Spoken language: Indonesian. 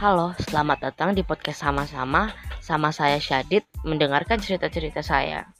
Halo, selamat datang di podcast sama-sama sama saya Syadid mendengarkan cerita-cerita saya.